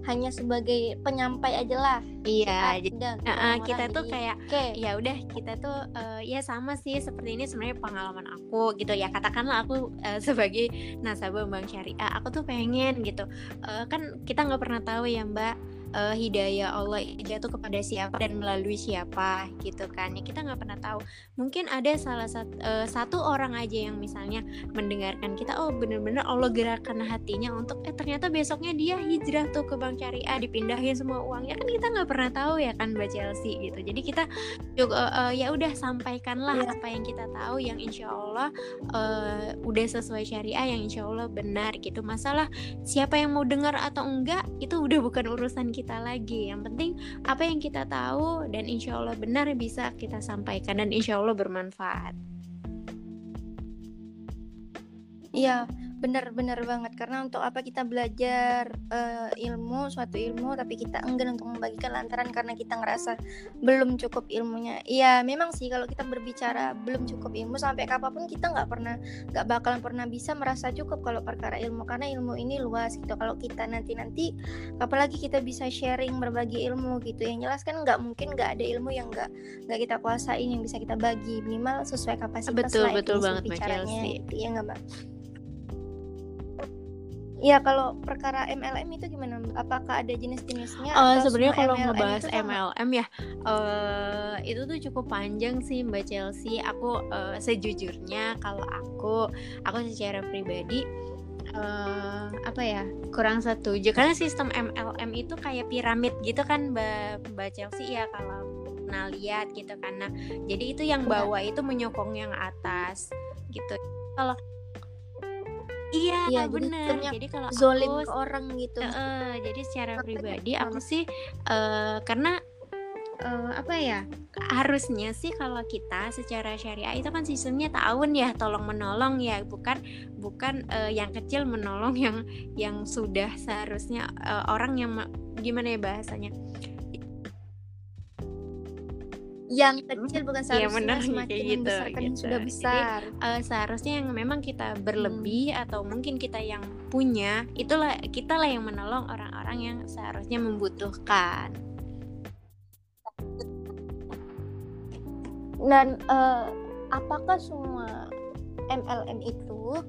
hanya sebagai penyampai aja lah. Iya jadi udah, uh, kita tuh kayak okay. ya udah kita tuh uh, ya sama sih seperti ini sebenarnya pengalaman aku gitu. Ya katakanlah aku uh, sebagai nasabah bank syariah aku tuh pengen gitu. Uh, kan kita nggak pernah tahu ya mbak uh, hidayah Allah itu kepada siapa dan melalui siapa gitu kan. Ya kita nggak pernah tahu. Mungkin ada salah satu uh, satu orang aja yang misalnya mendengarkan kita oh bener-bener Allah gerakan hatinya untuk eh ternyata besoknya dia hijrah tuh ke bank syariah dipindahin semua uangnya. Kan kita nggak pernah tahu ya kan mbak Chelsea gitu. Jadi kita juga uh, ya udah sampaikanlah yeah. apa yang kita tahu yang insya Allah uh, udah sesuai syariah yang insya Allah benar gitu. Masalah siapa yang mau dengar atau enggak itu udah bukan urusan kita kita lagi. Yang penting apa yang kita tahu dan insya Allah benar bisa kita sampaikan dan insya Allah bermanfaat. Iya benar-benar banget. Karena untuk apa kita belajar uh, ilmu suatu ilmu tapi kita enggan untuk membagikan lantaran karena kita ngerasa belum cukup ilmunya. Iya memang sih kalau kita berbicara belum cukup ilmu sampai kapan pun kita nggak pernah nggak bakalan pernah bisa merasa cukup kalau perkara ilmu. Karena ilmu ini luas gitu. Kalau kita nanti nanti apalagi kita bisa sharing berbagi ilmu gitu. Yang jelas kan nggak mungkin nggak ada ilmu yang nggak nggak kita kuasain yang bisa kita bagi. Minimal sesuai kapasitas betul lah, betul banget bicaranya gitu, ya nggak mbak Iya kalau perkara MLM itu gimana? Apakah ada jenis-jenisnya? Uh, Sebenarnya kalau MLM ngebahas MLM ya uh, itu tuh cukup panjang sih Mbak Chelsea. Aku uh, sejujurnya kalau aku aku secara pribadi uh, apa ya kurang setuju karena sistem MLM itu kayak piramid gitu kan Mbak Mbak Chelsea ya kalau pernah lihat gitu karena jadi itu yang iya. bawah itu menyokong yang atas gitu. Kalau Iya, ya, bener. Jadi, kalau zolim aku, ke orang gitu. Uh, jadi secara pribadi aku sih uh, karena uh, apa ya harusnya sih kalau kita secara syariah itu kan sistemnya tahun ya tolong menolong ya bukan bukan uh, yang kecil menolong yang yang sudah seharusnya uh, orang yang gimana ya bahasanya yang kecil bukan Iya, seharusnya benar, semakin kayak gitu, membesarkan yang gitu. sudah Jadi, besar Eh, seharusnya yang memang kita Hmm. berlebih atau mungkin kita yang punya itulah kita lah yang menolong orang-orang yang seharusnya membutuhkan dan eh, apakah semua MLM itu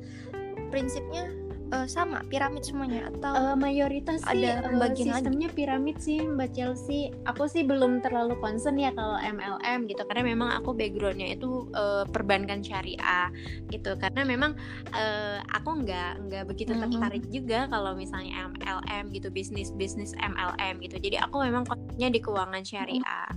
prinsipnya eh, sama piramid semuanya atau Eh, mayoritas sih Ada eh, pembagian lagi? sistemnya piramid sih Mbak Chelsea. Aku sih belum terlalu concern ya kalau MLM gitu karena memang aku backgroundnya itu eh, perbankan syariah gitu karena memang eh, aku nggak nggak begitu Mhm. tertarik juga kalau misalnya MLM gitu bisnis bisnis MLM gitu. Jadi aku memang konsennya di keuangan syariah.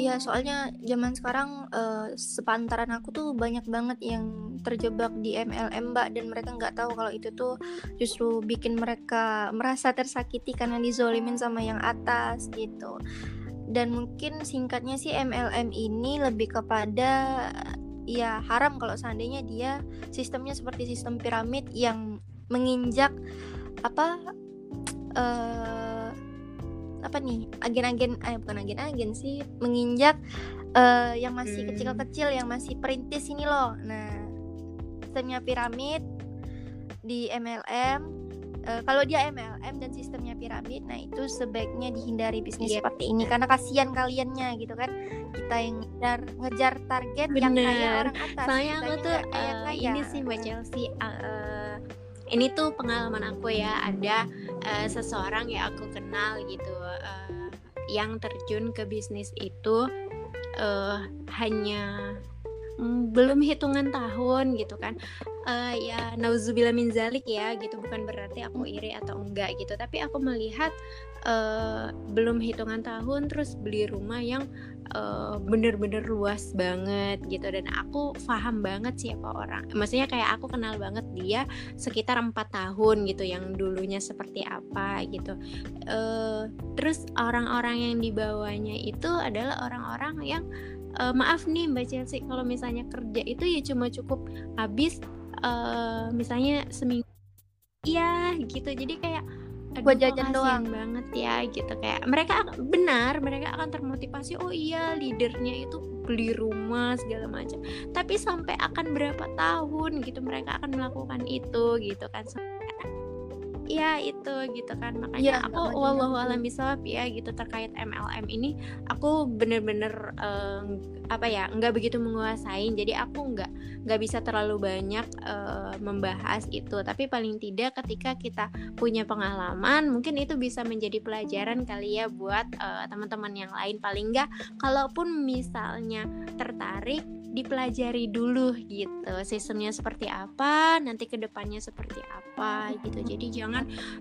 Iya, soalnya zaman sekarang eh, sepantaran aku tuh banyak banget yang terjebak di MLM, Mbak, dan mereka nggak tahu kalau itu tuh justru bikin mereka merasa tersakiti karena dizolimin sama yang atas gitu. Dan mungkin singkatnya sih MLM ini lebih kepada ya haram kalau seandainya dia sistemnya seperti sistem piramid yang menginjak apa eh apa nih agen-agen eh bukan agen-agen sih menginjak eh, yang masih Hmm. kecil-kecil yang masih perintis ini loh nah sistemnya piramid di MLM eh, kalau dia MLM dan sistemnya piramid nah itu sebaiknya dihindari bisnis Iya. seperti ini karena kasihan kaliannya gitu kan kita yang ngejar ngejar target yang kaya Bener. orang atas Soalnya aku kitanya tuh kaya eh, kaya ini sih Mbak Chelsea eh, ini tuh pengalaman aku ya ada eh, seseorang yang aku kenal gitu eh, yang terjun ke bisnis itu eh, hanya belum hitungan tahun gitu kan. Eh, ya nauzubillah min zalik ya gitu. Bukan berarti aku iri atau enggak gitu. Tapi aku melihat eh, belum hitungan tahun terus beli rumah yang eh, bener-bener luas banget gitu. Dan aku paham banget siapa orang. Maksudnya kayak aku kenal banget dia sekitar empat tahun gitu yang dulunya seperti apa gitu. Eh, terus orang-orang yang dibawanya itu adalah orang-orang yang eh, maaf nih Mbak Chelsea kalau misalnya kerja itu ya cuma cukup habis eh, misalnya seminggu. Iya gitu. Jadi kayak Buat jajan doang. banget ya gitu. Kayak mereka benar mereka akan termotivasi oh iya leadernya itu beli rumah segala macam. Tapi sampai akan berapa tahun gitu mereka akan melakukan itu gitu kan. Sampai- ya itu gitu kan. Makanya aku nggak wallahu maju-maju. alam bisawab ya gitu terkait MLM ini. Aku bener-bener eh, apa ya nggak begitu menguasain. Jadi aku nggak nggak bisa terlalu banyak eh, membahas itu. Tapi paling tidak ketika kita punya pengalaman mungkin itu bisa menjadi pelajaran kali ya buat eh, teman-teman yang lain. Paling nggak kalaupun misalnya tertarik dipelajari dulu gitu. Sistemnya seperti apa nanti ke depannya seperti apa gitu. Jadi jangan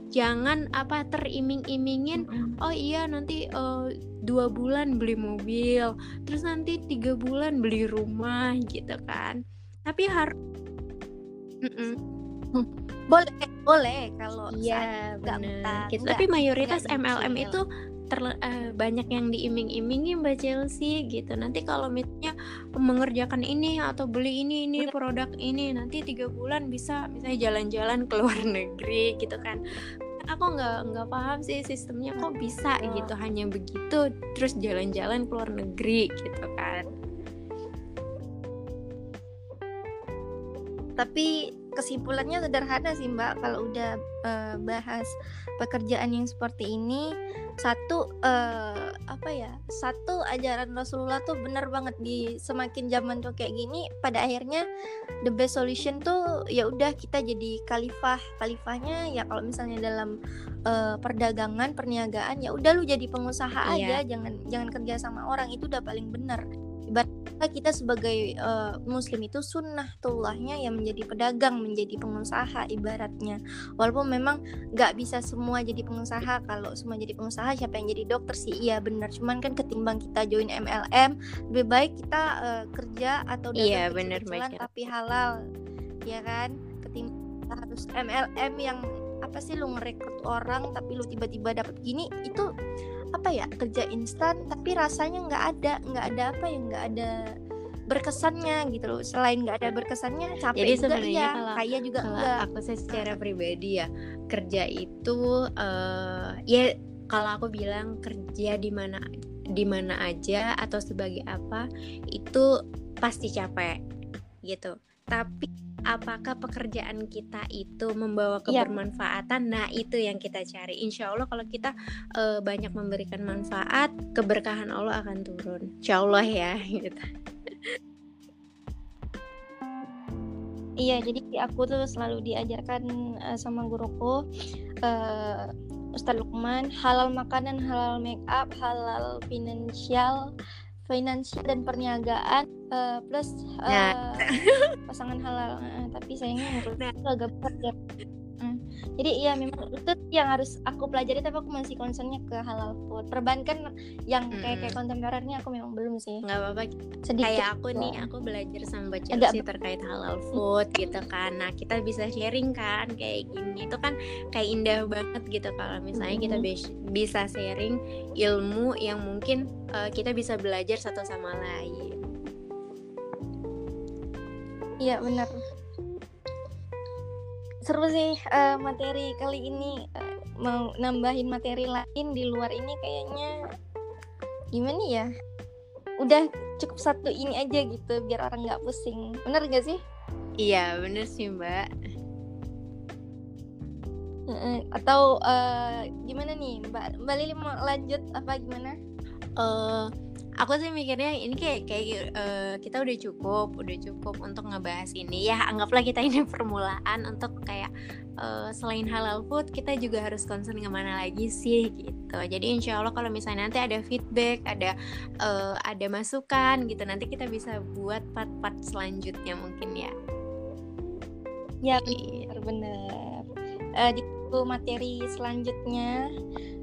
jangan apa teriming-imingin oh iya nanti eh, dua bulan beli mobil terus nanti tiga bulan beli rumah gitu kan. Tapi harus boleh boleh kalau Iya benar. Gitu. Tapi mayoritas MLM itu terle- eh, banyak yang diiming-imingi Mbak Chelsea gitu. Nanti kalau misalnya mengerjakan ini atau beli ini ini produk ini nanti tiga bulan bisa misalnya jalan-jalan ke luar negeri gitu kan. Aku nggak nggak paham sih sistemnya kok bisa Betul. gitu hanya begitu terus jalan-jalan ke luar negeri gitu kan. tapi kesimpulannya sederhana sih mbak. Kalau udah eh, bahas pekerjaan yang seperti ini satu eh, apa ya satu ajaran Rasulullah tuh benar banget. Di semakin zaman tuh kayak gini pada akhirnya the best solution tuh ya udah kita jadi khalifah. Khalifahnya ya kalau misalnya dalam eh, perdagangan perniagaan ya udah lu jadi pengusaha aja. Iya. jangan jangan kerja sama orang itu udah paling benar ibaratnya kita sebagai eh, muslim itu sunnahtullahnya yang menjadi pedagang menjadi pengusaha ibaratnya. Walaupun memang nggak bisa semua jadi pengusaha kalau semua jadi pengusaha siapa yang jadi dokter sih? Iya benar. Cuman kan ketimbang kita join MLM lebih baik kita eh, kerja atau dagang Iya, benar, kecil-kecilan Mbak. tapi halal ya kan? Ketimbang kita harus MLM yang apa sih lu ngerekrut orang tapi lu tiba-tiba dapat gini itu apa ya kerja instan tapi rasanya nggak ada nggak ada apa ya nggak ada berkesannya gitu loh. Selain nggak ada berkesannya capek Jadi juga iya kalau- kaya juga Kalau enggak aku sih secara pribadi ya kerja itu eh ya kalau aku bilang kerja di mana di mana aja atau sebagai apa itu pasti capek gitu. Tapi apakah pekerjaan kita itu membawa Iya. kebermanfaatan? Nah itu yang kita cari. Insya Allah kalau kita eh, banyak memberikan manfaat keberkahan Allah akan turun. Insya Allah ya gitu. Iya, jadi aku tuh selalu diajarkan eh, sama guruku eh Ustadz Lukman halal makanan, halal make up, halal finansial, finansial dan perniagaan eh, plus eh, Nah. pasangan halal. Eh, tapi sayangnya menurut Nah. agak berat ya. Jadi iya memang itu yang harus aku pelajari tapi aku masih concernnya ke halal food. Perbankan yang kayak kayak kontemporernya aku memang belum sih. nggak apa-apa Sedikit. kayak aku nih aku belajar sama Mbak Agak- Chelsea terkait halal food gitu kan nah kita bisa sharing kan kayak gini itu kan kayak indah banget gitu kalau misalnya kita bis- bisa sharing ilmu yang mungkin uh, kita bisa belajar satu sama lain Iya benar. Seru sih eh, materi kali ini eh, mau nambahin materi lain di luar ini kayaknya gimana ya? Udah cukup satu ini aja gitu biar orang nggak pusing. Bener gak sih? iya bener sih Mbak Heeh. Atau eh, gimana nih Mbak Mbak Lili mau lanjut apa gimana? eh aku sih mikirnya ini kayak kayak eh, kita udah cukup, udah cukup untuk ngebahas ini ya. Anggaplah kita ini permulaan untuk kayak eh, selain halal food kita juga harus concern ke mana lagi sih gitu. Jadi insya Allah kalau misalnya nanti ada feedback, ada eh, ada masukan gitu, nanti kita bisa buat part-part selanjutnya mungkin ya. Ya Iya. benar-benar. Eh, di buku materi selanjutnya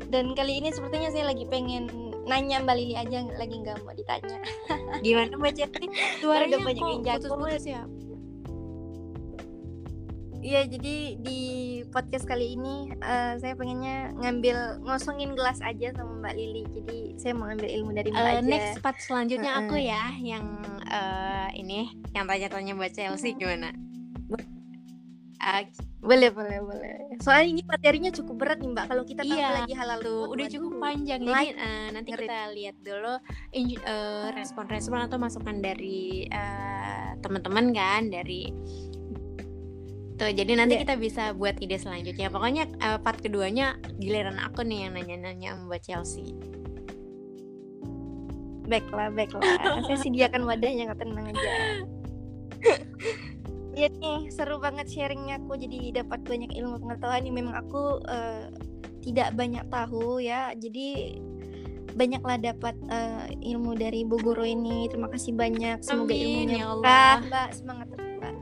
dan kali ini sepertinya saya lagi pengen nanya Mbak Lili aja lagi nggak mau ditanya. Gimana Mbak Jati? Suaranya banyak yang jago. ya? Iya, jadi di podcast kali ini eh, saya pengennya ngambil ngosongin gelas aja sama Mbak Lili. Jadi saya mau ambil ilmu dari Mbak Eh, aja. next part selanjutnya Heeh. aku ya yang eh, ini yang tanya-tanya Mbak Chelsea gimana? Ah, Boleh, boleh, boleh. Soalnya ini materinya cukup berat nih Mbak. Kalau kita tahu Iya, lagi halal tuh food, udah cukup panjang jadi eh, nanti dengerin. kita lihat dulu eh, respon-respon atau masukan dari eh, teman-teman kan dari tuh jadi nanti Iya. kita bisa buat ide selanjutnya pokoknya eh, part keduanya giliran aku nih yang nanya-nanya Mbak Chelsea Baiklah, baiklah. saya sediakan wadahnya, nggak tenang aja. Iya nih, seru banget sharingnya aku jadi dapat banyak ilmu pengetahuan nih. Memang aku eh, tidak banyak tahu ya, jadi banyaklah dapat eh, ilmu dari Bu Guru ini. Terima kasih banyak. Semoga Amin, ilmunya ya berkah, Allah. Mbak. Semangat terus, Mbak.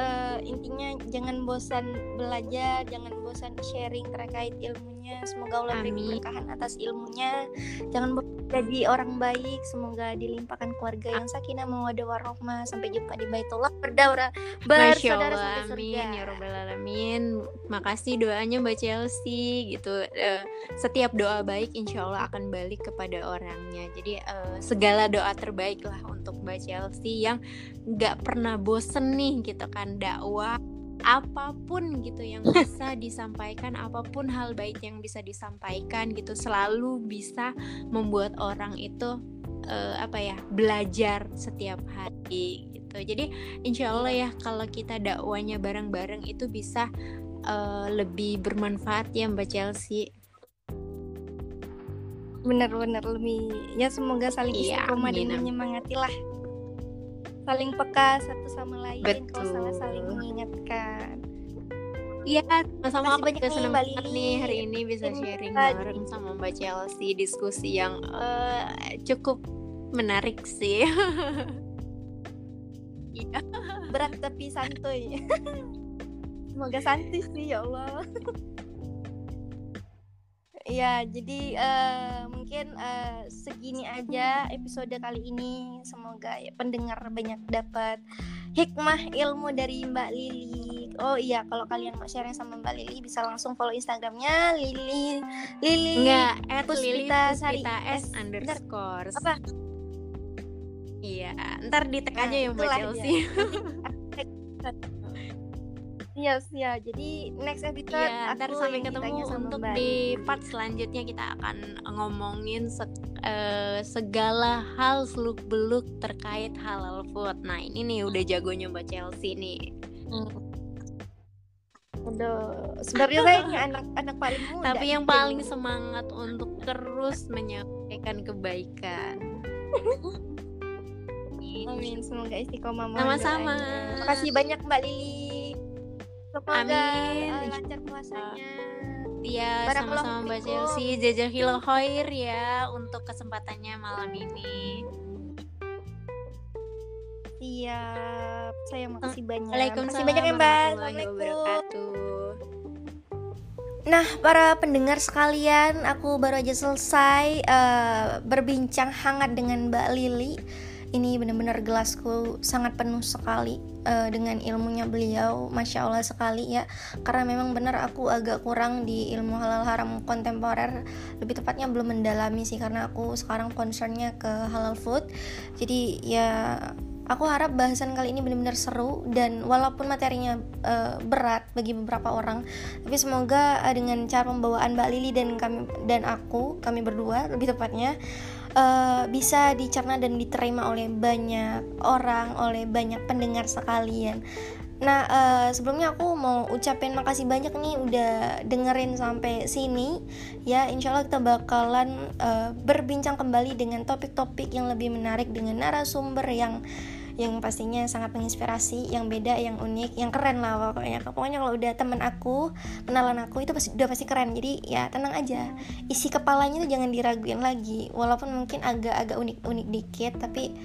Eh, intinya jangan bosan belajar, jangan bosan sharing terkait ilmunya. Semoga Allah beri keberkahan atas ilmunya. Jangan bosan jadi orang baik. Semoga dilimpahkan keluarga yang sakinah mawaddah warahmah. Sampai jumpa di Baitullah berdaura bersaudara sampai amin ya alamin. Makasih doanya Mbak Chelsea gitu. Eh, setiap doa baik insya Allah akan balik kepada orangnya. Jadi eh, segala doa terbaik lah untuk Mbak Chelsea yang nggak pernah bosen nih gitu kan dakwah apa pun gitu yang bisa disampaikan apa pun hal baik yang bisa disampaikan gitu selalu bisa membuat orang itu eh, apa ya belajar setiap hari gitu jadi insya Allah ya kalau kita dakwanya bareng-bareng itu bisa eh, lebih bermanfaat ya Mbak Chelsea Benar-benar lebih ya semoga saling Iya, istiqomah dan amin, amin. menyemangati lah. Saling peka satu sama lain kalau salah Betul. saling mengingatkan. Iya, sama-sama aku juga senang banget nih hari ini bisa sharing bareng sama Mbak Chelsea diskusi yang eh, cukup menarik sih. Iya. Berat tapi santuy. Semoga santuy sih ya Allah. Ya, jadi eh, mungkin eh, segini aja episode kali ini. Semoga ya, pendengar banyak dapat hikmah ilmu dari Mbak Lili. Oh iya, kalau kalian mau sharing sama Mbak Lili bisa langsung follow Instagramnya Lili Lili. Enggak, at Puspita Lili Sari S S. underscore. Apa? Iya, ntar di tag Nah, aja ya Mbak Chelsea. Yes, ya. Jadi next episode ntar aku sampai ketemu sama untuk Mbak di part selanjutnya kita akan ngomongin se- eh, segala hal seluk beluk terkait halal food. Nah ini nih udah jagonya Mbak Chelsea nih. Udah, sebenarnya saya ini anak-anak paling muda. Tapi yang paling semangat untuk terus menyampaikan kebaikan. Amin, semoga istiqomah Sama-sama. Makasih banyak Mbak Lili. Semoga Amin. uh, lancar puasanya. Iya, sama-sama Mbak. Chelsea. Jazakillah khair ya untuk kesempatannya malam ini. Siap. Saya makasih banyak. Makasih Waalaikumsalam banyak ya Mbak. Assalamualaikum. Nah, para pendengar sekalian, aku baru aja selesai eh, berbincang hangat dengan Mbak Lili. Ini benar-benar gelasku sangat penuh sekali eh, dengan ilmunya beliau, masya Allah sekali ya. Karena memang benar aku agak kurang di ilmu halal haram kontemporer. Lebih tepatnya belum mendalami sih karena aku sekarang concernnya ke halal food. Jadi ya Aku harap bahasan kali ini benar-benar seru dan walaupun materinya eh, berat bagi beberapa orang, tapi semoga eh, dengan cara pembawaan Mbak Lili dan kami dan aku, kami berdua lebih tepatnya eh, bisa dicerna dan diterima oleh banyak orang, oleh banyak pendengar sekalian. Nah, eh, sebelumnya aku mau ucapin makasih banyak nih udah dengerin sampai sini. Ya, insya Allah kita bakalan eh, berbincang kembali dengan topik-topik yang lebih menarik dengan narasumber yang yang pastinya sangat menginspirasi, yang beda, yang unik, yang keren lah pokoknya. Pokoknya kalau udah temen aku, kenalan aku itu pasti udah pasti keren. Jadi ya tenang aja. Isi kepalanya tuh jangan diraguin lagi. Walaupun mungkin agak-agak unik-unik dikit, tapi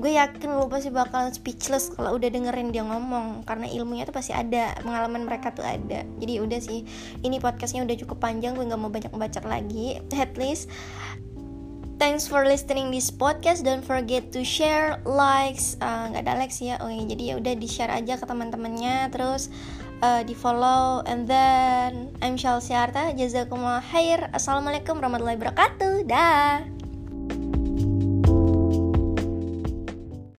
gue yakin lo pasti bakal speechless kalau udah dengerin dia ngomong karena ilmunya tuh pasti ada pengalaman mereka tuh ada jadi udah sih ini podcastnya udah cukup panjang gue nggak mau banyak bacot lagi at least Thanks for listening this podcast. Don't forget to share, likes, uh, nggak ada likes ya. Oke, jadi ya udah di share aja ke teman-temannya. Terus uh, di follow. And then I'm Chelsea Arta. Jazakumullah khair. Assalamualaikum warahmatullahi wabarakatuh. Dah.